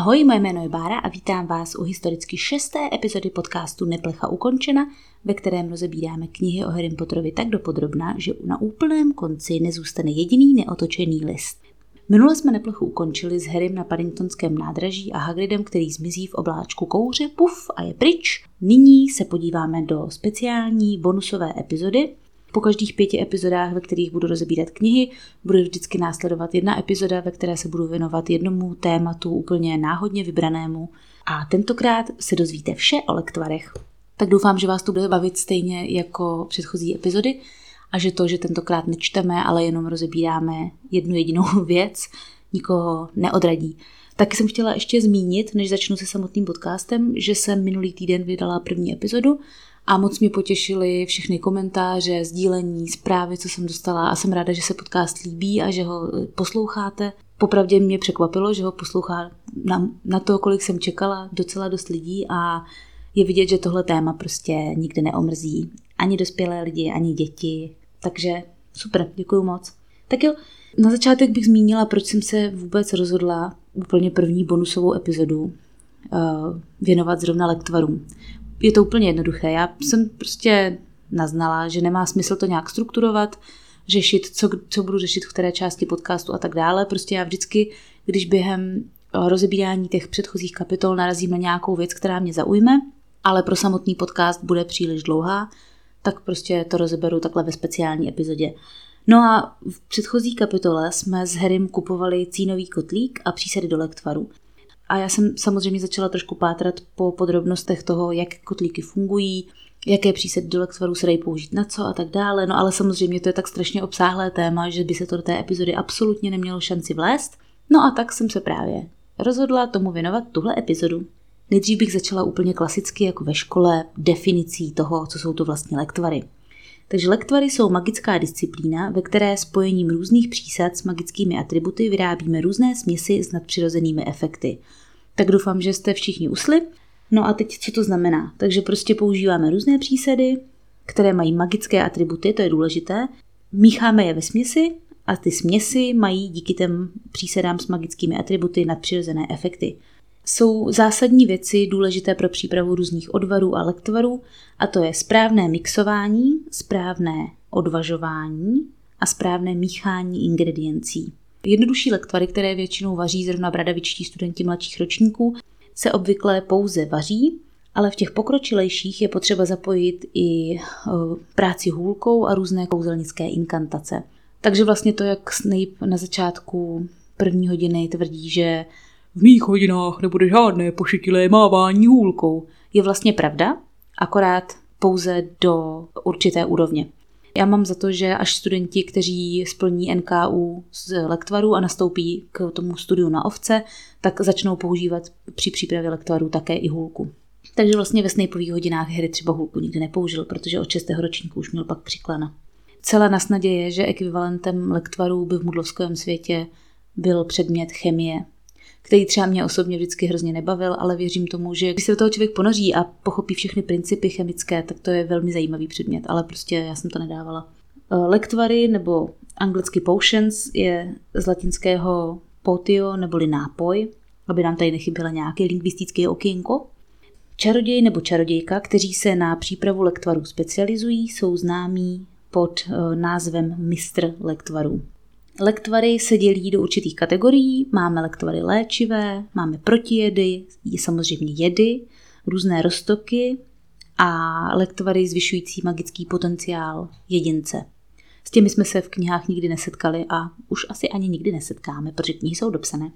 Ahoj, moje jméno je Bára a vítám vás u historicky šesté epizody podcastu Neplecha ukončena, ve kterém rozebíráme knihy o Harry Potterovi tak dopodrobná, že na úplném konci nezůstane jediný neotočený list. Minule jsme neplechu ukončili s Harrym na Paddingtonském nádraží a Hagridem, který zmizí v obláčku kouře, puf a je pryč. Nyní se podíváme do speciální bonusové epizody, po každých pěti epizodách, ve kterých budu rozebírat knihy, bude vždycky následovat jedna epizoda, ve které se budu věnovat jednomu tématu úplně náhodně vybranému. A tentokrát se dozvíte vše o lektvarech. Tak doufám, že vás to bude bavit stejně jako předchozí epizody a že to, že tentokrát nečteme, ale jenom rozebíráme jednu jedinou věc, nikoho neodradí. Taky jsem chtěla ještě zmínit, než začnu se samotným podcastem, že jsem minulý týden vydala první epizodu a moc mě potěšily všechny komentáře, sdílení, zprávy, co jsem dostala a jsem ráda, že se podcast líbí a že ho eh, posloucháte. Popravdě mě překvapilo, že ho poslouchá na, na to, kolik jsem čekala, docela dost lidí a je vidět, že tohle téma prostě nikdy neomrzí. Ani dospělé lidi, ani děti. Takže super, děkuji moc. Tak jo, na začátek bych zmínila, proč jsem se vůbec rozhodla úplně první bonusovou epizodu uh, věnovat zrovna lektvarům je to úplně jednoduché. Já jsem prostě naznala, že nemá smysl to nějak strukturovat, řešit, co, co budu řešit v které části podcastu a tak dále. Prostě já vždycky, když během eh, rozebírání těch předchozích kapitol narazím na nějakou věc, která mě zaujme, ale pro samotný podcast bude příliš dlouhá, tak prostě to rozeberu takhle ve speciální epizodě. No a v předchozí kapitole jsme s Harrym kupovali cínový kotlík a přísady do lektvaru. A já jsem samozřejmě začala trošku pátrat po podrobnostech toho, jak kotlíky fungují, jaké přísady do Lexvaru se dají použít na co a tak dále. No ale samozřejmě to je tak strašně obsáhlé téma, že by se to do té epizody absolutně nemělo šanci vlézt. No a tak jsem se právě rozhodla tomu věnovat tuhle epizodu. Nejdřív bych začala úplně klasicky jako ve škole definicí toho, co jsou to vlastně lektvary. Takže lektvary jsou magická disciplína, ve které spojením různých přísad s magickými atributy vyrábíme různé směsi s nadpřirozenými efekty – tak doufám, že jste všichni usli. No a teď, co to znamená? Takže prostě používáme různé přísady, které mají magické atributy, to je důležité. Mícháme je ve směsi a ty směsi mají díky těm přísadám s magickými atributy nadpřirozené efekty. Jsou zásadní věci důležité pro přípravu různých odvarů a lektvarů a to je správné mixování, správné odvažování a správné míchání ingrediencí. Jednodušší lektvary, které většinou vaří zrovna bradavičtí studenti mladších ročníků, se obvykle pouze vaří, ale v těch pokročilejších je potřeba zapojit i e, práci hůlkou a různé kouzelnické inkantace. Takže vlastně to, jak Snape na začátku první hodiny tvrdí, že v mých hodinách nebude žádné pošetilé mávání hůlkou, je vlastně pravda, akorát pouze do určité úrovně. Já mám za to, že až studenti, kteří splní NKU z lektvaru a nastoupí k tomu studiu na ovce, tak začnou používat při přípravě lektvaru také i hůlku. Takže vlastně ve Snapeových hodinách hry třeba hůlku nikdy nepoužil, protože od 6. ročníku už měl pak přiklana. Celá na snadě je, že ekvivalentem lektvaru by v mudlovském světě byl předmět chemie, který třeba mě osobně vždycky hrozně nebavil, ale věřím tomu, že když se do toho člověk ponoří a pochopí všechny principy chemické, tak to je velmi zajímavý předmět, ale prostě já jsem to nedávala. Eh, lektvary nebo anglicky potions je z latinského potio neboli nápoj, aby nám tady nechyběla nějaké lingvistické okénko. Čaroděj nebo čarodějka, kteří se na přípravu lektvarů specializují, jsou známí pod eh, názvem mistr lektvarů. Lektvary se dělí do určitých kategorií. Máme lektvary léčivé, máme protijedy, samozřejmě jedy, různé roztoky a lektvary zvyšující magický potenciál jedince. S těmi jsme se v knihách nikdy nesetkali a už asi ani nikdy nesetkáme, protože knihy jsou dopsané.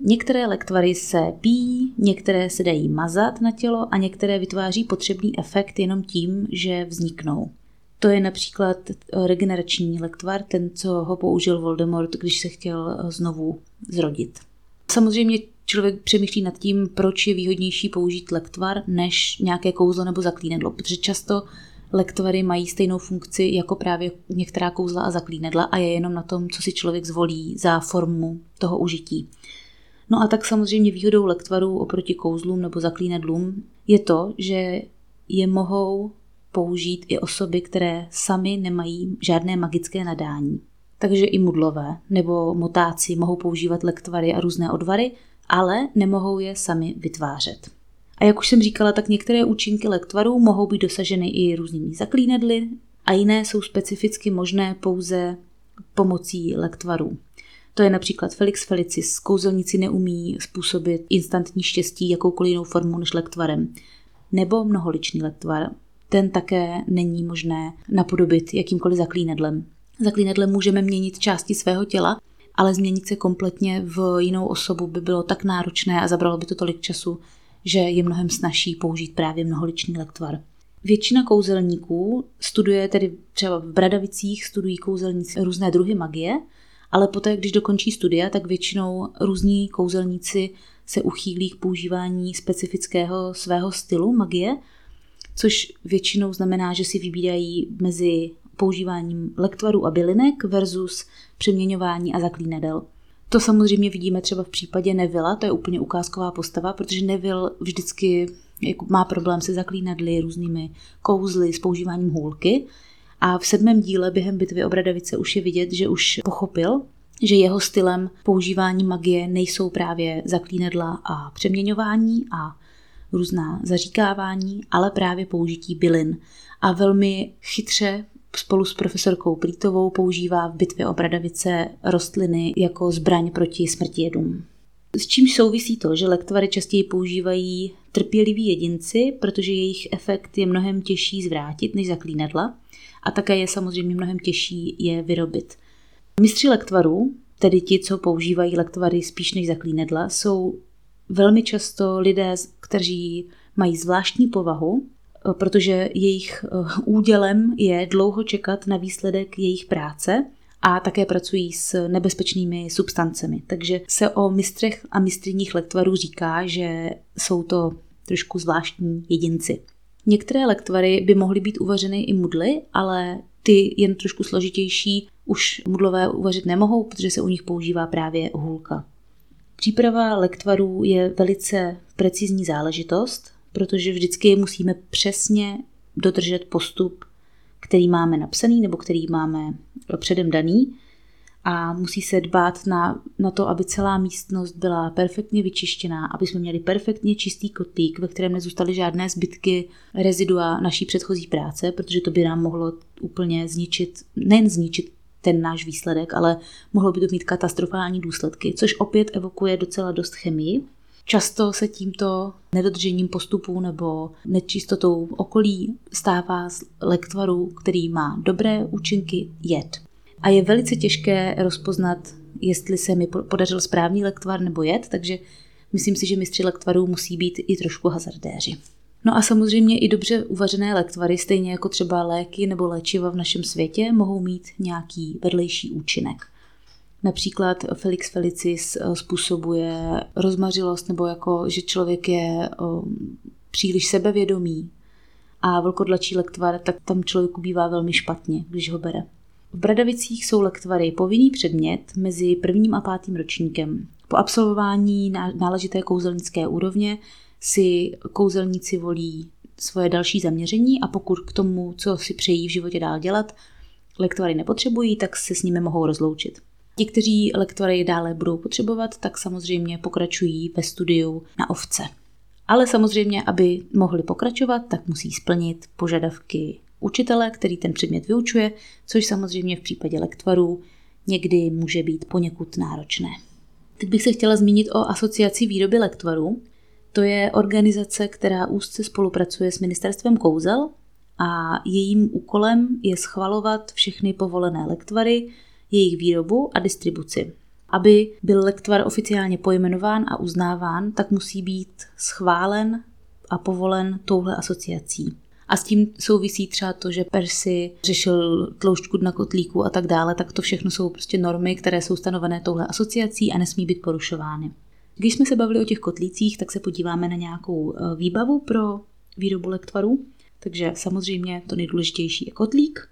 Některé lektvary se pijí, některé se dají mazat na tělo a některé vytváří potřebný efekt jenom tím, že vzniknou. To je například eh, regenerační lektvar, ten, co ho použil Voldemort, když se chtěl eh, znovu zrodit. Samozřejmě člověk přemýšlí nad tím, proč je výhodnější použít lektvar než nějaké kouzlo nebo zaklínedlo, protože často lektvary mají stejnou funkci jako právě některá kouzla a zaklínedla a je jenom na tom, co si člověk zvolí za formu toho užití. No a tak samozřejmě výhodou lektvarů oproti kouzlům nebo zaklínedlům je to, že je mohou použít i osoby, které sami nemají žádné magické nadání. Takže i mudlové nebo motáci mohou používat lektvary a různé odvary ale nemohou je sami vytvářet. A jak už jsem říkala, tak některé účinky lektvarů mohou být dosaženy i různými zaklínedly a jiné jsou specificky možné pouze pomocí lektvarů. To je například Felix Felicis. Kouzelníci neumí způsobit instantní štěstí jakoukoliv jinou formou než lektvarem. Nebo mnoholičný lektvar. Ten také není možné napodobit jakýmkoliv zaklínedlem. Zaklínedlem můžeme měnit části svého těla, ale změnit se kompletně v jinou osobu by bylo tak náročné a zabralo by to tolik času, že je mnohem snažší použít právě mnoholičný lektvar. Většina kouzelníků studuje tedy třeba v Bradavicích, studují kouzelníci různé druhy magie, ale poté, když dokončí studia, tak většinou různí kouzelníci se uchýlí k používání specifického svého stylu magie, což většinou znamená, že si vybírají mezi používáním lektvarů a bylinek versus přeměňování a zaklínadel. To samozřejmě vidíme třeba v případě Nevilla, to je úplně ukázková postava, protože Neville vždycky jako má problém se zaklínadly, různými kouzly, s používáním hůlky. A v sedmém díle během bitvy o Bradavice už je vidět, že už pochopil, že jeho stylem používání magie nejsou právě zaklínadla a přeměňování a různá zaříkávání, ale právě použití bylin. A velmi chytře spolu s profesorkou Plítovou používá v bitvě o Bradavice rostliny jako zbraň proti smrtijedům. S čím souvisí to, že lektvary častěji používají trpěliví jedinci, protože jejich efekt je mnohem těžší zvrátit než zaklínadla a také je samozřejmě mnohem těžší je vyrobit. Mistři lektvarů, tedy ti, co používají lektvary spíš než zaklínadla, jsou velmi často lidé, kteří mají zvláštní povahu, protože jejich eh, údělem je dlouho čekat na výsledek jejich práce a také pracují s nebezpečnými substancemi. Takže se o mistrech a mistriních lektvarů říká, že jsou to trošku zvláštní jedinci. Některé lektvary by mohly být uvařeny i mudly, ale ty jen trošku složitější už mudlové uvařit nemohou, protože se u nich používá právě hůlka. Příprava lektvarů je velice precizní záležitost, protože vždycky musíme přesně dodržet postup, který máme napsaný nebo který máme předem daný. A musí se dbát na, na to, aby celá místnost byla perfektně vyčištěná, aby jsme měli perfektně čistý kotlík, ve kterém nezůstaly žádné zbytky rezidua naší předchozí práce, protože to by nám mohlo úplně zničit, nejen zničit ten náš výsledek, ale mohlo by to mít katastrofální důsledky, což opět evokuje docela dost chemii. Často se tímto nedodržením postupů nebo nečistotou okolí stává z lektvaru, který má dobré účinky, jed. A je velice těžké rozpoznat, jestli se mi podařil správný lektvar nebo jed, takže myslím si, že mistři lektvarů musí být i trošku hazardéři. No a samozřejmě i dobře uvařené lektvary, stejně jako třeba léky nebo léčiva v našem světě, mohou mít nějaký vedlejší účinek. Například Felix Felicis eh, způsobuje rozmařilost nebo jako, že člověk je um, příliš sebevědomý a vlkodlačí lektvar, tak tam člověku bývá velmi špatně, když ho bere. V Bradavicích jsou lektvary povinný předmět mezi prvním a pátým ročníkem. Po absolvování náležité kouzelnické úrovně si kouzelníci volí svoje další zaměření a pokud k tomu, co si přejí v životě dál dělat, lektvary nepotřebují, tak se s nimi mohou rozloučit. Ti, kteří lektvary dále budou potřebovat, tak samozřejmě pokračují ve studiu na ovce. Ale samozřejmě, aby mohli pokračovat, tak musí splnit požadavky učitele, který ten předmět vyučuje, což samozřejmě v případě lektvarů někdy může být poněkud náročné. Teď bych se chtěla zmínit o asociaci výroby lektvarů. To je organizace, která úzce spolupracuje s Ministerstvem kouzel a jejím úkolem je schvalovat všechny povolené lektvary, jejich výrobu a distribuci. Aby byl lektvar oficiálně pojmenován a uznáván, tak musí být schválen a povolen touhle asociací. A s tím souvisí třeba to, že Persi řešil tloušťku na kotlíku a tak dále, tak to všechno jsou prostě normy, které jsou stanovené touhle asociací a nesmí být porušovány. Když jsme se bavili o těch kotlících, tak se podíváme na nějakou eh, výbavu pro výrobu lektvarů. Takže samozřejmě to nejdůležitější je kotlík.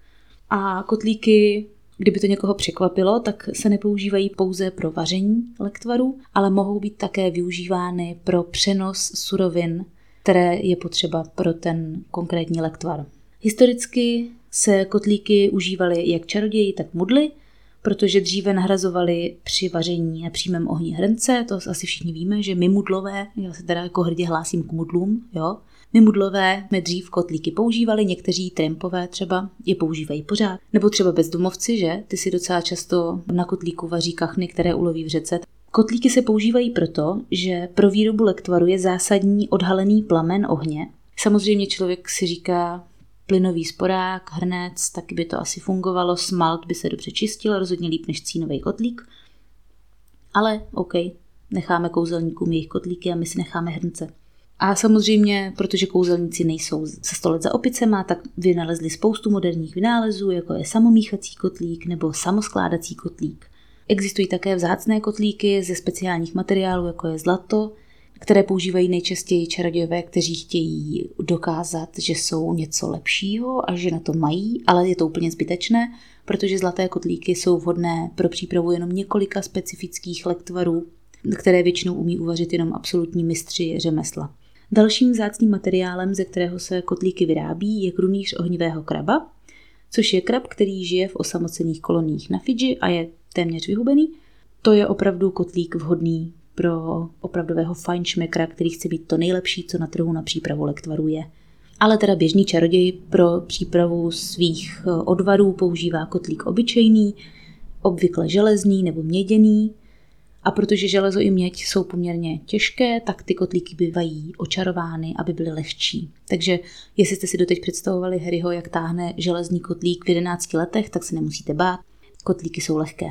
A kotlíky, kdyby to někoho překvapilo, tak se nepoužívají pouze pro vaření lektvarů, ale mohou být také využívány pro přenos surovin které je potřeba pro ten konkrétní lektvar. Historicky se kotlíky užívaly jak čaroději, tak mudly, protože dříve nahrazovali při vaření na přímém ohni hrnce, to asi všichni víme, že my mudlové, já se teda jako hrdě hlásím k mudlům, jo, my mudlové jsme dřív kotlíky používali, někteří trampové třeba je používají pořád. Nebo třeba bezdomovci, že? Ty si docela často na kotlíku vaří kachny, které uloví v řece. Kotlíky se používají proto, že pro výrobu lektvaru je zásadní odhalený plamen ohně. Samozřejmě člověk si říká, plynový sporák, hrnec, taky by to asi fungovalo, smalt by se dobře čistil, rozhodně líp než cínový kotlík. Ale OK, necháme kouzelníkům jejich kotlíky a my si necháme hrnce. A samozřejmě, protože kouzelníci nejsou se stolet za opicema, tak vynalezli spoustu moderních vynálezů, jako je samomíchací kotlík nebo samoskládací kotlík. Existují také vzácné kotlíky ze speciálních materiálů, jako je zlato, které používají nejčastěji čarodějové, kteří chtějí dokázat, že jsou něco lepšího a že na to mají, ale je to úplně zbytečné, protože zlaté kotlíky jsou vhodné pro přípravu jenom několika specifických lektvarů, které většinou umí uvařit jenom absolutní mistři řemesla. Dalším vzácným materiálem, ze kterého se kotlíky vyrábí, je krunýř ohnivého kraba, což je krab, který žije v osamocených koloních na Fidži a je téměř vyhubený. To je opravdu kotlík vhodný pro opravdového fajnšmekra, který chce být to nejlepší, co na trhu na přípravu lektvaru je. Ale teda běžný čaroděj pro přípravu svých eh, odvarů používá kotlík obyčejný, obvykle železný nebo měděný, a protože železo i měď jsou poměrně těžké, tak ty kotlíky bývají očarovány, aby byly lehčí. Takže jestli jste si doteď představovali Harryho, jak táhne železný kotlík v 11 letech, tak se nemusíte bát. Kotlíky jsou lehké.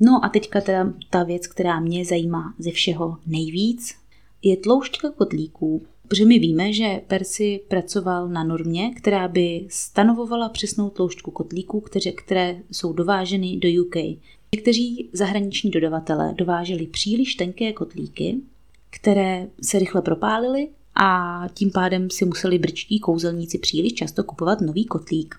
No a teďka teda ta věc, která mě zajímá ze všeho nejvíc, je tloušťka kotlíků, protože my víme, že Percy pracoval na normě, která by stanovovala přesnou tloušťku kotlíků, které, které jsou dováženy do UK. Někteří zahraniční dodavatelé dováželi příliš tenké kotlíky, které se rychle propálily a tím pádem si museli brčtí kouzelníci příliš často kupovat nový kotlík.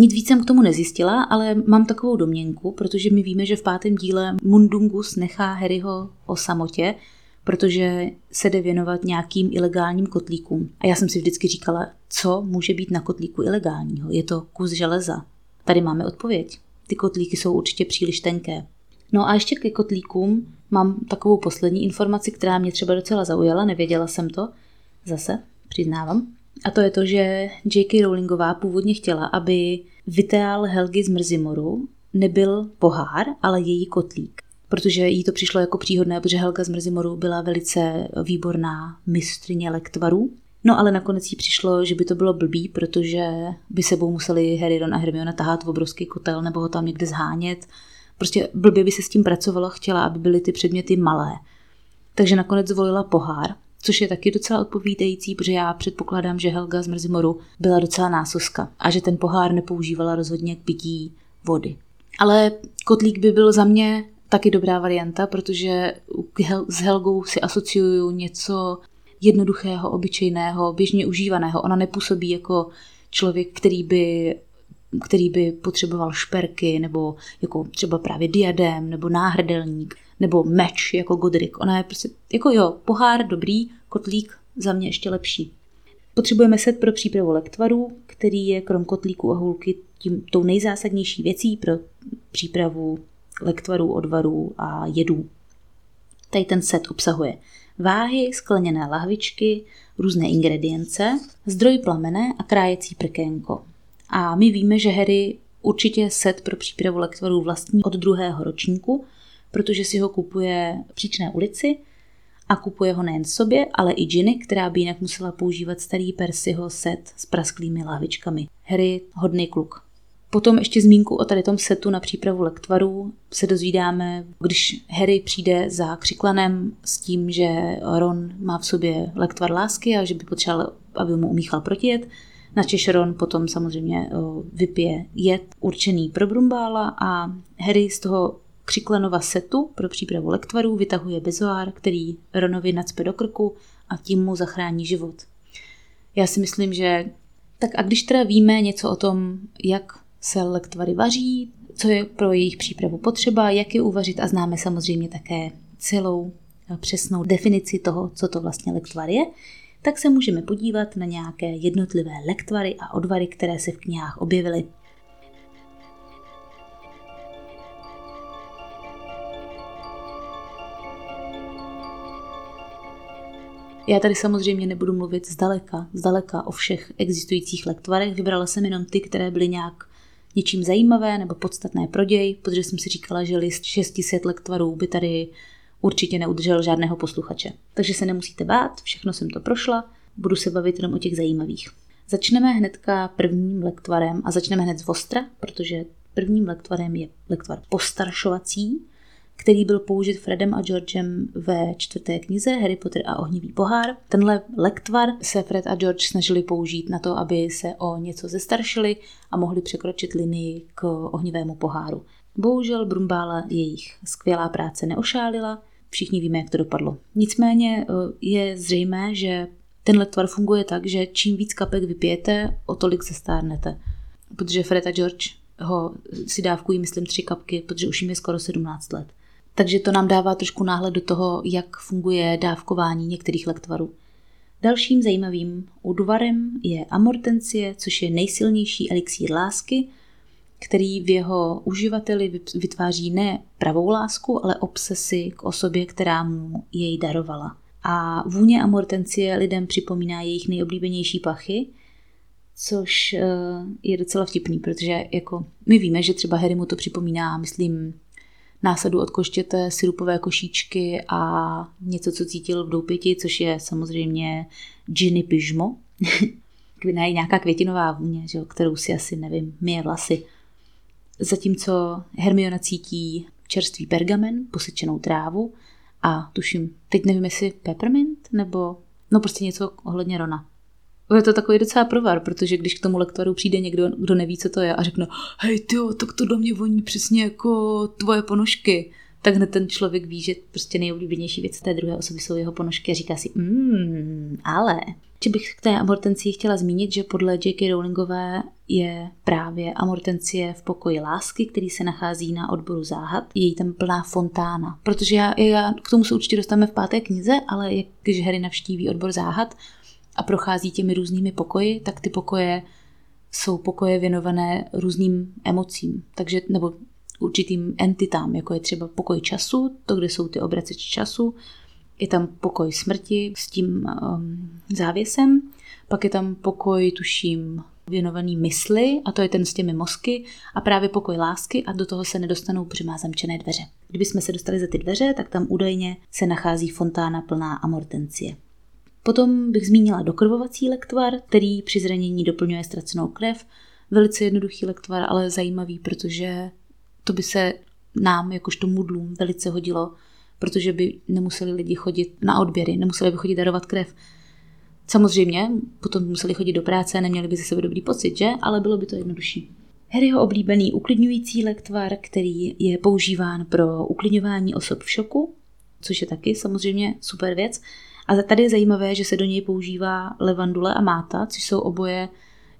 Nic víc jsem k tomu nezjistila, ale mám takovou domněnku, protože my víme, že v pátém díle Mundungus nechá Harryho o samotě, protože se jde věnovat nějakým ilegálním kotlíkům. A já jsem si vždycky říkala, co může být na kotlíku ilegálního? Je to kus železa. Tady máme odpověď. Ty kotlíky jsou určitě příliš tenké. No a ještě ke kotlíkům mám takovou poslední informaci, která mě třeba docela zaujala, nevěděla jsem to, zase přiznávám. A to je to, že J.K. Rowlingová původně chtěla, aby vyteál Helgy z Mrzimoru nebyl pohár, ale její kotlík. Protože jí to přišlo jako příhodné, protože Helga z Mrzimoru byla velice výborná mistrně lektvarů. No ale nakonec jí přišlo, že by to bylo blbý, protože by sebou museli Harry, Ron a Hermiona tahat v obrovský kotel nebo ho tam někde zhánět. Prostě blbě by se s tím pracovalo, chtěla, aby byly ty předměty malé. Takže nakonec zvolila pohár, což je taky docela odpovídající, protože já předpokládám, že Helga z Mrzimoru byla docela násoska a že ten pohár nepoužívala rozhodně k pití vody. Ale kotlík by byl za mě taky dobrá varianta, protože s Helgou si asociuju něco jednoduchého, obyčejného, běžně užívaného. Ona nepůsobí jako člověk, který by který by potřeboval šperky, nebo jako třeba právě diadem, nebo náhrdelník, nebo meč jako Godric. Ona je prostě, jako jo, pohár dobrý, kotlík za mě ještě lepší. Potřebujeme set pro přípravu lektvaru, který je krom kotlíku a hůlky tím, tou nejzásadnější věcí pro přípravu lektvarů, odvarů a jedů. Tady ten set obsahuje váhy, skleněné lahvičky, různé ingredience, zdroj plamene a krájecí prkénko. A my víme, že Harry určitě set pro přípravu lektvarů vlastní od druhého ročníku, protože si ho kupuje v příčné ulici a kupuje ho nejen sobě, ale i Ginny, která by jinak musela používat starý Percyho set s prasklými lahvičkami. Harry, hodný kluk. Potom ještě zmínku o tady tom setu na přípravu lektvarů se dozvídáme, když Harry přijde za křiklanem s tím, že Ron má v sobě lektvar lásky a že by potřeboval, aby mu umíchal protijet. Načež Ron potom samozřejmě vypije jed určený pro Brumbála a Harry z toho křiklenova setu pro přípravu lektvarů vytahuje bezoár, který Ronovi nacpe do krku a tím mu zachrání život. Já si myslím, že tak a když teda víme něco o tom, jak se lektvary vaří, co je pro jejich přípravu potřeba, jak je uvařit a známe samozřejmě také celou přesnou definici toho, co to vlastně lektvar je, tak se můžeme podívat na nějaké jednotlivé lektvary a odvary, které se v knihách objevily. Já tady samozřejmě nebudu mluvit zdaleka, zdaleka o všech existujících lektvarech. Vybrala jsem jenom ty, které byly nějak něčím zajímavé nebo podstatné pro děj, protože jsem si říkala, že list 600 lektvarů by tady určitě neudržel žádného posluchače. Takže se nemusíte bát, všechno jsem to prošla, budu se bavit jenom o těch zajímavých. Začneme hnedka prvním lektvarem a začneme hned z Ostra, protože prvním lektvarem je lektvar postaršovací, který byl použit Fredem a Georgem ve čtvrté knize Harry Potter a ohnivý pohár. Tenhle lektvar se Fred a George snažili použít na to, aby se o něco zestaršili a mohli překročit linii k ohnivému poháru. Bohužel Brumbála jejich skvělá práce neošálila, všichni víme, jak to dopadlo. Nicméně eh, je zřejmé, že tenhle tvar funguje tak, že čím víc kapek vypijete, o tolik se stárnete. Protože Fred a George ho si dávkují, myslím, tři kapky, protože už jim je skoro 17 let. Takže to nám dává trošku náhled do toho, jak funguje dávkování některých lektvarů. Dalším zajímavým údvarem je amortencie, což je nejsilnější elixír lásky, který v jeho uživateli vytváří ne pravou lásku, ale obsesy k osobě, která mu jej darovala. A vůně amortencie lidem připomíná jejich nejoblíbenější pachy, což eh, je docela vtipný, protože jako my víme, že třeba Harry mu to připomíná, myslím, násadu od koštěte, sirupové košíčky a něco, co cítil v doupěti, což je samozřejmě Ginny Pyžmo. je nějaká květinová vůně, že, kterou si asi nevím, myje vlasy. Zatímco Hermiona cítí čerstvý pergamen, posečenou trávu a tuším, teď nevím, jestli peppermint nebo no prostě něco ohledně Rona. Je to takový docela provar, protože když k tomu lektoru přijde někdo, kdo neví, co to je a řekne, hej ty, tak to do mě voní přesně jako tvoje ponožky, tak hned ten člověk ví, že prostě nejoblíbenější věc té druhé osoby jsou jeho ponožky a říká si, mmm, ale. Či bych k té amortencii chtěla zmínit, že podle J.K. Rowlingové je právě amortencie v pokoji lásky, který se nachází na odboru záhad. Je jí tam plná fontána. Protože já, já k tomu se určitě dostaneme v páté knize, ale jak, když Harry navštíví odbor záhad, a prochází těmi různými pokoji, tak ty pokoje jsou pokoje věnované různým emocím, takže nebo určitým entitám, jako je třeba pokoj času, to, kde jsou ty obraceči času, je tam pokoj smrti s tím um, závěsem, pak je tam pokoj, tuším, věnovaný mysli, a to je ten s těmi mozky, a právě pokoj lásky a do toho se nedostanou, protože má zamčené dveře. Kdyby jsme se dostali za ty dveře, tak tam údajně se nachází fontána plná amortencie. Potom bych zmínila dokrvovací lektvar, který při zranění doplňuje ztracenou krev. Velice jednoduchý lektvar, ale zajímavý, protože to by se nám, jakožto mudlům, velice hodilo, protože by nemuseli lidi chodit na odběry, nemuseli by chodit darovat krev. Samozřejmě, potom by museli chodit do práce neměli by ze sebe dobrý pocit, že? Ale bylo by to jednodušší. Harryho oblíbený uklidňující lektvar, který je používán pro uklidňování osob v šoku, což je taky samozřejmě super věc. A tady je zajímavé, že se do něj používá levandule a máta, což jsou oboje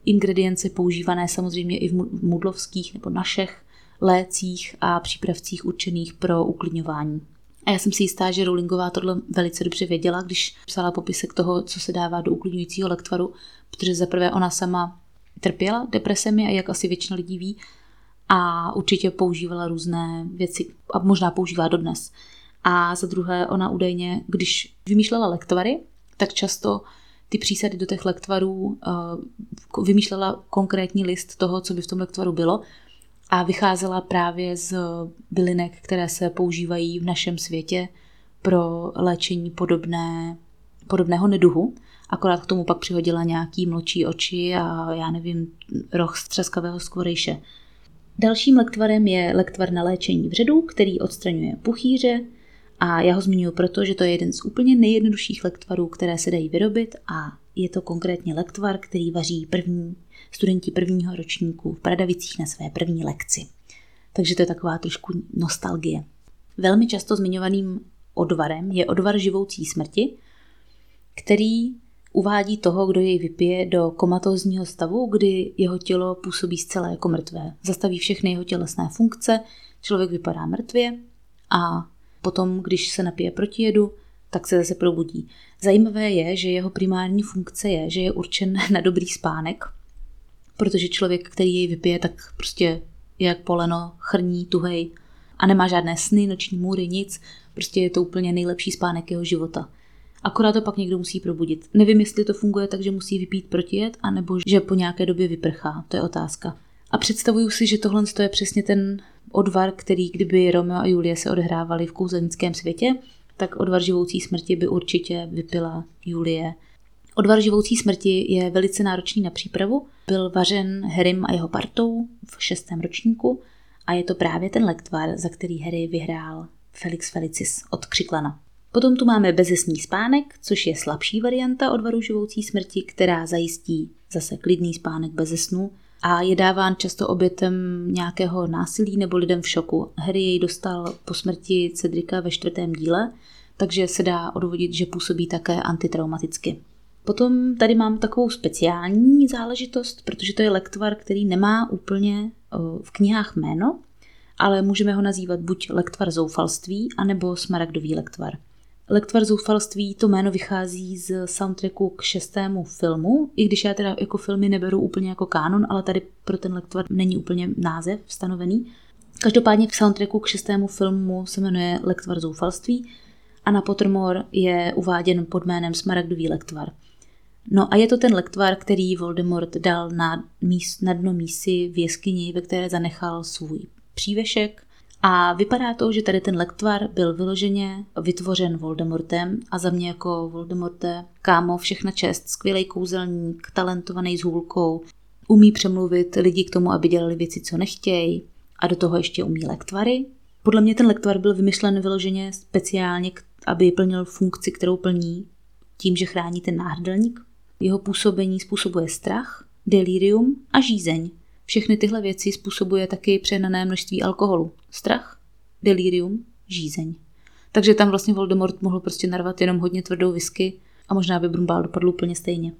ingredience používané samozřejmě i v mudlovských nebo našich lécích a přípravcích určených pro uklidňování. A já jsem si jistá, že Rowlingová tohle velice dobře věděla, když psala popisek toho, co se dává do uklidňujícího lektvaru, protože zaprvé ona sama trpěla depresemi a jak asi většina lidí ví, a určitě používala různé věci a možná používá dodnes. A za druhé, ona údajně, když vymýšlela lektvary, tak často ty přísady do těch lektvarů uh, vymýšlela konkrétní list toho, co by v tom lektvaru bylo a vycházela právě z bylinek, které se používají v našem světě pro léčení podobné, podobného neduhu. Akorát k tomu pak přihodila nějaký mlčí oči a já nevím, roh z třeskavého skvorejše. Dalším lektvarem je lektvar na léčení vředu, který odstraňuje puchýře, a já ho zmiňuji proto, že to je jeden z úplně nejjednodušších lektvarů, které se dají vyrobit a je to konkrétně lektvar, který vaří první studenti prvního ročníku v Pradavicích na své první lekci. Takže to je taková trošku nostalgie. Velmi často zmiňovaným odvarem je odvar živoucí smrti, který uvádí toho, kdo jej vypije do komatózního stavu, kdy jeho tělo působí zcela jako mrtvé. Zastaví všechny jeho tělesné funkce, člověk vypadá mrtvě a Potom, když se napije protijedu, tak se zase probudí. Zajímavé je, že jeho primární funkce je, že je určen na dobrý spánek, protože člověk, který jej vypije, tak prostě je jak poleno, chrní, tuhej a nemá žádné sny, noční můry, nic. Prostě je to úplně nejlepší spánek jeho života. Akorát to pak někdo musí probudit. Nevím, jestli to funguje tak, že musí vypít protijed, anebo že po nějaké době vyprchá. To je otázka. A představuju si, že tohle je přesně ten odvar, který kdyby Romeo a Julie se odehrávali v kouzelnickém světě, tak odvar živoucí smrti by určitě vypila Julie. Odvar živoucí smrti je velice náročný na přípravu. Byl vařen Harrym a jeho partou v šestém ročníku a je to právě ten lektvar, za který Harry vyhrál Felix Felicis od Křiklana. Potom tu máme bezesný spánek, což je slabší varianta odvaru živoucí smrti, která zajistí zase klidný spánek bez a je dáván často obětem nějakého násilí nebo lidem v šoku. Harry jej dostal po smrti Cedrika ve čtvrtém díle, takže se dá odvodit, že působí také antitraumaticky. Potom tady mám takovou speciální záležitost, protože to je lektvar, který nemá úplně v knihách jméno, ale můžeme ho nazývat buď lektvar zoufalství, anebo smaragdový lektvar. Lektvar zoufalství, to jméno vychází z soundtracku k šestému filmu, i když já teda jako filmy neberu úplně jako kánon, ale tady pro ten lektvar není úplně název stanovený. Každopádně v soundtracku k šestému filmu se jmenuje Lektvar zoufalství a na Pottermore je uváděn pod jménem Smaragdový lektvar. No a je to ten lektvar, který Voldemort dal na, míst, na dno mísy v jeskyni, ve které zanechal svůj přívešek a vypadá to, že tady ten lektvar byl vyloženě vytvořen Voldemortem a za mě jako Voldemorte, kámo, všechna čest, skvělý kouzelník, talentovaný s hůlkou, umí přemluvit lidi k tomu, aby dělali věci, co nechtějí a do toho ještě umí lektvary. Podle mě ten lektvar byl vymyšlen vyloženě speciálně, aby plnil funkci, kterou plní tím, že chrání ten náhrdelník. Jeho působení způsobuje strach, delirium a žízeň. Všechny tyhle věci způsobuje taky přehnané množství alkoholu. Strach, delirium, žízeň. Takže tam vlastně Voldemort mohl prostě narvat jenom hodně tvrdou whisky a možná by Brumbál dopadl úplně stejně.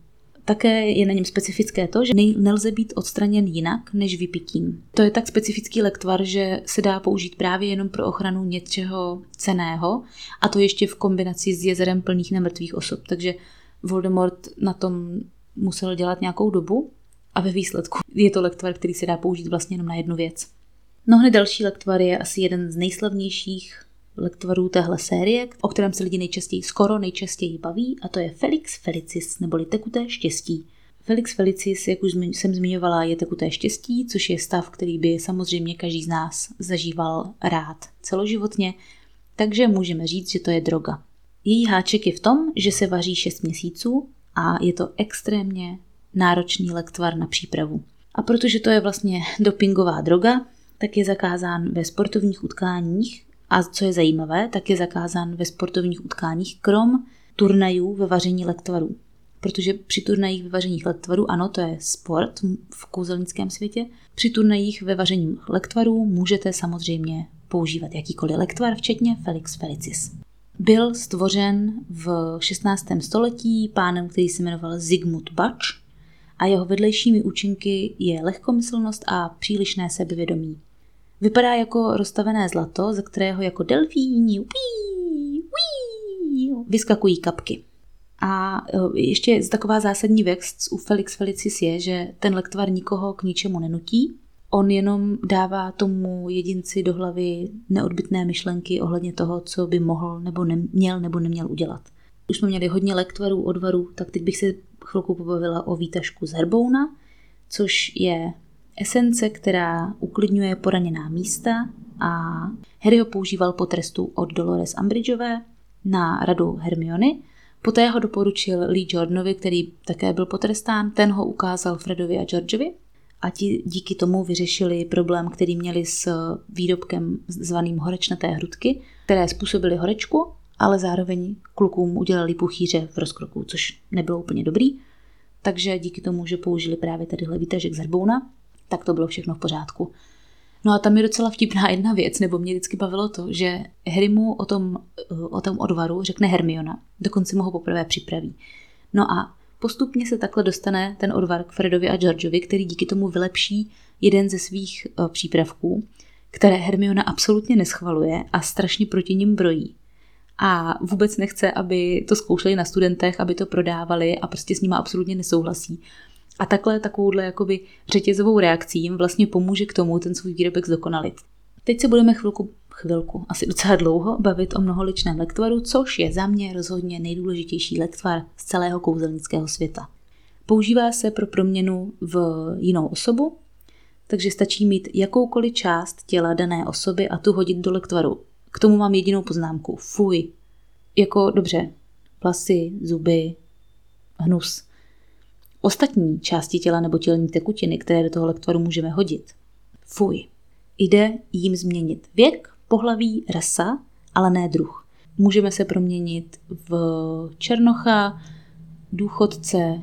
Také je na něm specifické to, že nelze být odstraněn jinak než vypitím. To je tak specifický lektvar, že se dá použít právě jenom pro ochranu něčeho ceného a to ještě v kombinaci s jezerem plných nemrtvých osob. Takže Voldemort na tom musel dělat nějakou dobu a ve výsledku je to lektvar, který se dá použít vlastně jenom na jednu věc. No hned další lektvar je asi jeden z nejslavnějších lektvarů téhle série, o kterém se lidi nejčastěji, skoro nejčastěji baví, a to je Felix Felicis, neboli tekuté štěstí. Felix Felicis, jak už jsem zmiňovala, je tekuté štěstí, což je stav, který by samozřejmě každý z nás zažíval rád celoživotně, takže můžeme říct, že to je droga. Její háček je v tom, že se vaří 6 měsíců a je to extrémně náročný lektvar na přípravu. A protože to je vlastně dopingová droga, tak je zakázán ve sportovních utkáních a co je zajímavé, tak je zakázán ve sportovních utkáních krom turnajů ve vaření lektvarů. Protože při turnajích ve vaření lektvarů, ano, to je sport v kouzelnickém světě, při turnajích ve vaření lektvarů můžete samozřejmě používat jakýkoliv lektvar, včetně Felix Felicis. Byl stvořen v 16. století pánem, který se jmenoval Zygmunt Bač a jeho vedlejšími účinky je lehkomyslnost a přílišné sebevědomí. Vypadá jako rozstavené zlato, ze kterého jako delfíni vyskakují kapky. A e, ještě taková zásadní věc u Felix Felicis je, že ten lektvar nikoho k ničemu nenutí, on jenom dává tomu jedinci do hlavy neodbitné myšlenky ohledně toho, co by mohl nebo neměl nebo neměl udělat. Už jsme měli hodně lektvarů, odvarů, tak teď bych se chvilku pobavila o výtažku z herbouna, což je esence, která uklidňuje poraněná místa a Harry ho používal po trestu od Dolores Umbridgeové na radu Hermiony. Poté ho doporučil Lee Jordanovi, který také byl potrestán, ten ho ukázal Fredovi a Georgeovi a ti díky tomu vyřešili problém, který měli s výrobkem zvaným horečnaté hrudky, které způsobily horečku, ale zároveň klukům udělali puchýře v rozkroku, což nebylo úplně dobrý. Takže díky tomu, že použili právě tadyhle výtažek z herbouna, tak to bylo všechno v pořádku. No a tam je docela vtipná jedna věc, nebo mě vždycky bavilo to, že Harry mu o tom, o tom odvaru řekne Hermiona, dokonce mu ho poprvé připraví. No a postupně se takhle dostane ten odvar k Fredovi a Georgeovi, který díky tomu vylepší jeden ze svých eh, přípravků, které Hermiona absolutně neschvaluje a strašně proti ním brojí. A vůbec nechce, aby to zkoušeli na studentech, aby to prodávali a prostě s nimi absolutně nesouhlasí. A takhle takovouhle jakoby řetězovou reakcí jim vlastně pomůže k tomu ten svůj výrobek zdokonalit. Teď se budeme chvilku chvilku, asi docela dlouho, bavit o mnoholičném lektvaru, což je za mě rozhodně nejdůležitější lektvar z celého kouzelnického světa. Používá se pro proměnu v jinou osobu, takže stačí mít jakoukoliv část těla dané osoby a tu hodit do lektvaru. K tomu mám jedinou poznámku. Fuj. Jako dobře, vlasy, zuby, hnus. Ostatní části těla nebo tělní tekutiny, které do toho lektvaru můžeme hodit. Fuj. Jde jim změnit věk, pohlaví, rasa, ale ne druh. Můžeme se proměnit v černocha, důchodce,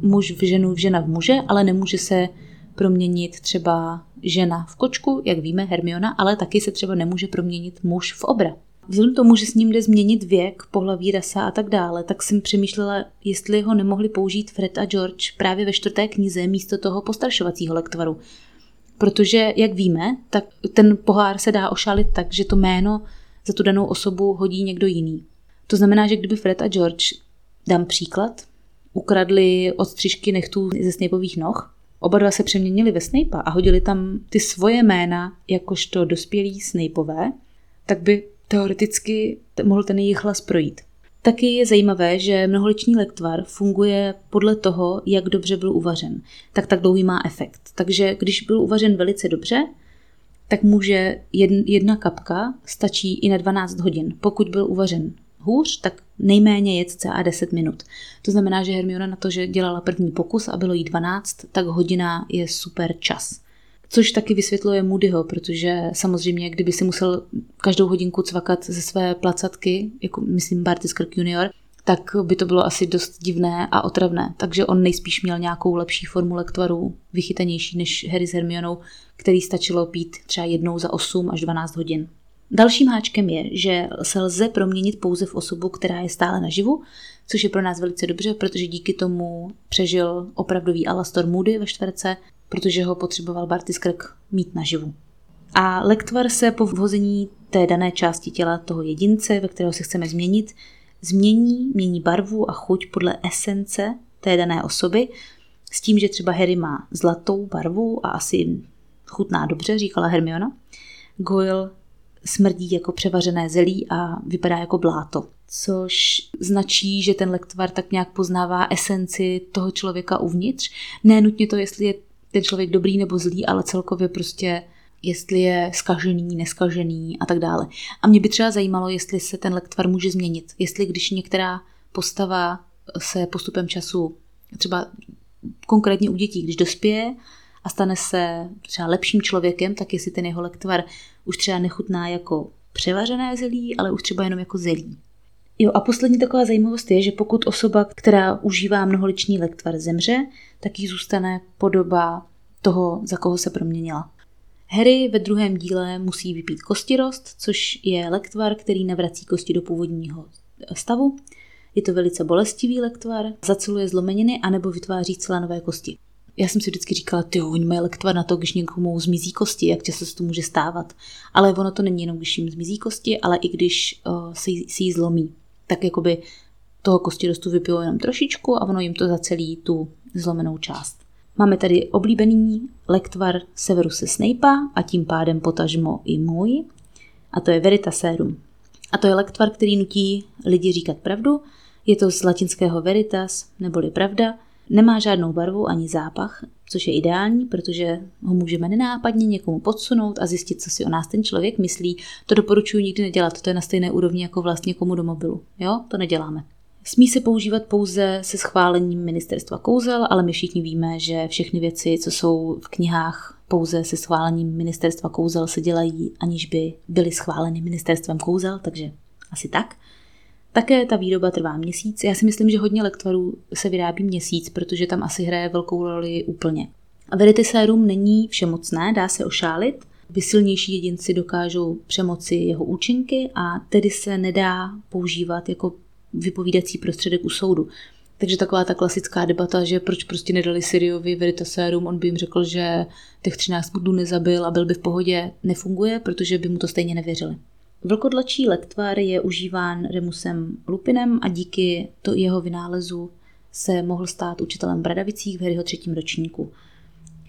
muž v ženu, v žena v muže, ale nemůže se proměnit třeba žena v kočku, jak víme, Hermiona, ale taky se třeba nemůže proměnit muž v obra. Vzhledem tomu, že s ním jde změnit věk, pohlaví, rasa a tak dále, tak jsem přemýšlela, jestli ho nemohli použít Fred a George právě ve čtvrté knize místo toho postrašovacího lektvaru. Protože, jak víme, tak ten pohár se dá ošalit tak, že to jméno za tu danou osobu hodí někdo jiný. To znamená, že kdyby Fred a George, dám příklad, ukradli odstřižky nechtů ze Snapeových noh, oba dva se přeměnili ve Snape'a a hodili tam ty svoje jména jakožto dospělí Snapeové, tak by teoreticky mohl ten jejich hlas projít. Taky je zajímavé, že mnoholičný lektvar funguje podle toho, jak dobře byl uvařen. Tak tak dlouhý má efekt. Takže když byl uvařen velice dobře, tak může jedna kapka stačí i na 12 hodin. Pokud byl uvařen hůř, tak nejméně jet a 10 minut. To znamená, že Hermiona na to, že dělala první pokus a bylo jí 12, tak hodina je super čas. Což taky vysvětluje Moodyho, protože samozřejmě, kdyby si musel každou hodinku cvakat ze své placatky, jako myslím Barty Skirk junior, tak by to bylo asi dost divné a otravné. Takže on nejspíš měl nějakou lepší formu lektvaru, vychytanější než Harry s Hermionou, který stačilo pít třeba jednou za 8 až 12 hodin. Dalším háčkem je, že se lze proměnit pouze v osobu, která je stále naživu, což je pro nás velice dobře, protože díky tomu přežil opravdový Alastor Moody ve čtverce, protože ho potřeboval Barty Skrk mít naživu. A lektvar se po vhození té dané části těla toho jedince, ve kterého se chceme změnit, změní, mění barvu a chuť podle esence té dané osoby, s tím, že třeba Harry má zlatou barvu a asi chutná dobře, říkala Hermiona. Goyle smrdí jako převařené zelí a vypadá jako bláto. Což značí, že ten lektvar tak nějak poznává esenci toho člověka uvnitř. Ne nutně to, jestli je ten člověk dobrý nebo zlý, ale celkově prostě jestli je skažený, neskažený a tak dále. A mě by třeba zajímalo, jestli se ten lektvar může změnit. Jestli když některá postava se postupem času, třeba konkrétně u dětí, když dospěje a stane se třeba lepším člověkem, tak jestli ten jeho lektvar už třeba nechutná jako převařené zelí, ale už třeba jenom jako zelí. Jo a poslední taková zajímavost je, že pokud osoba, která užívá mnoholiční lektvar, zemře, tak jí zůstane podoba toho, za koho se proměnila. Harry ve druhém díle musí vypít kostirost, což je lektvar, který navrací kosti do původního stavu. Je to velice bolestivý lektvar, zaceluje zlomeniny anebo vytváří celé nové kosti. Já jsem si vždycky říkala, ty oni mají lektvar na to, když někomu zmizí kosti, jak často se to může stávat. Ale ono to není jenom, když jim zmizí kosti, ale i když uh, si, si ji zlomí. Tak jakoby toho kostirostu vypijou jenom trošičku a ono jim to zacelí tu zlomenou část. Máme tady oblíbený lektvar Severuse Snape'a a tím pádem potažmo i můj. A to je Veritaserum. A to je lektvar, který nutí lidi říkat pravdu. Je to z latinského veritas, neboli pravda. Nemá žádnou barvu ani zápach, což je ideální, protože ho můžeme nenápadně někomu podsunout a zjistit, co si o nás ten člověk myslí. To doporučuji nikdy nedělat, to je na stejné úrovni jako vlastně komu do mobilu. Jo, to neděláme. Smí se používat pouze se schválením ministerstva kouzel, ale my všichni víme, že všechny věci, co jsou v knihách pouze se schválením ministerstva kouzel, se dělají, aniž by byly schváleny ministerstvem kouzel, takže asi tak. Také ta výroba trvá měsíc. Já si myslím, že hodně lektvarů se vyrábí měsíc, protože tam asi hraje velkou roli úplně. A Veritiserum není všemocné, dá se ošálit, aby silnější jedinci dokážou přemoci jeho účinky a tedy se nedá používat jako vypovídací prostředek u soudu. Takže taková ta klasická debata, že proč prostě nedali Siriovi Veritaserum, on by jim řekl, že těch 13 budů nezabil a byl by v pohodě, nefunguje, protože by mu to stejně nevěřili. Vlkodlačí lektvar je užíván Remusem Lupinem a díky to jeho vynálezu se mohl stát učitelem Bradavicích v Harryho třetím ročníku.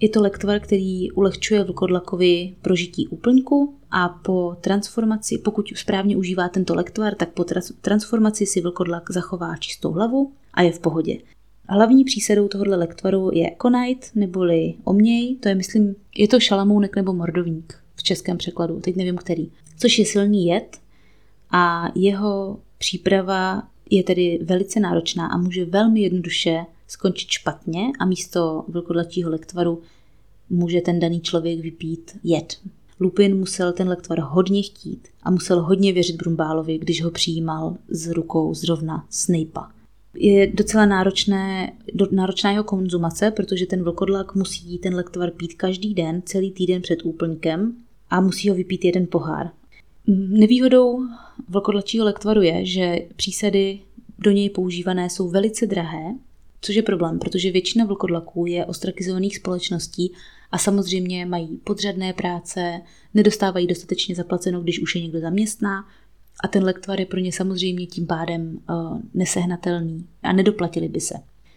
Je to lektvar, který ulehčuje vlkodlakovi prožití úplňku a po transformaci, pokud správně užívá tento lektvar, tak po transformaci si vlkodlak zachová čistou hlavu a je v pohodě. Hlavní přísadou tohoto lektvaru je konajt neboli oměj, to je myslím, je to šalamounek nebo mordovník v českém překladu, teď nevím který, což je silný jed a jeho příprava je tedy velice náročná a může velmi jednoduše skončit špatně a místo vlkodlačího lektvaru může ten daný člověk vypít jed. Lupin musel ten lektvar hodně chtít a musel hodně věřit Brumbálovi, když ho přijímal z rukou zrovna Snape'a. Je docela náročné, do, náročná jeho konzumace, protože ten vlkodlak musí ten lektvar pít každý den, celý týden před úplňkem a musí ho vypít jeden pohár. Nevýhodou vlkodlačího lektvaru je, že přísady do něj používané jsou velice drahé, což je problém, protože většina vlkodlaků je ostrakizovaných společností a samozřejmě mají podřadné práce, nedostávají dostatečně zaplaceno, když už je někdo zaměstná a ten lektvar je pro ně samozřejmě tím pádem uh, nesehnatelný a nedoplatili by se.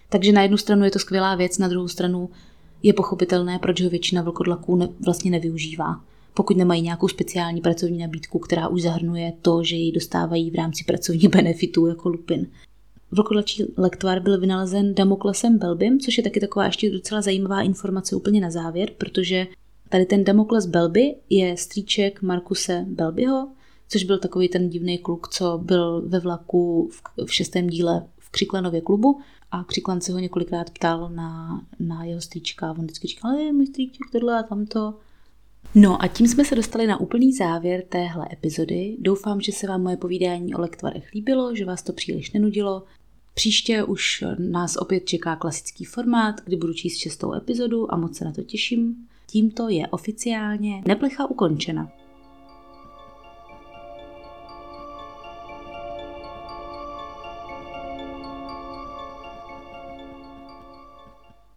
Takže na jednu stranu je to skvělá věc, na druhou stranu je pochopitelné, proč ho většina vlkodlaků ne, vlastně nevyužívá pokud nemají nějakou speciální pracovní nabídku, která už zahrnuje to, že ji dostávají v rámci pracovních benefitů jako lupin. Vlkodlačí lektvar byl vynalezen Damoklesem Belbym, což je taky taková ještě docela zajímavá informace úplně na závěr, protože tady ten Damokles Belby je strýček Markuse Belbyho, což byl takový ten divný kluk, co byl ve vlaku v, v šestém díle v Křiklanově klubu a Křiklan se ho několikrát ptal na, na jeho strýčka. On vždycky říkal, je můj strýček, tohle a tamto. No a tím jsme se dostali na úplný závěr téhle epizody. Doufám, že se vám moje povídání o lektvarech líbilo, že vás to příliš nenudilo. Příště už nás opět čeká klasický formát, kdy budu číst šestou epizodu a moc se na to těším. Tímto je oficiálně neplecha ukončena.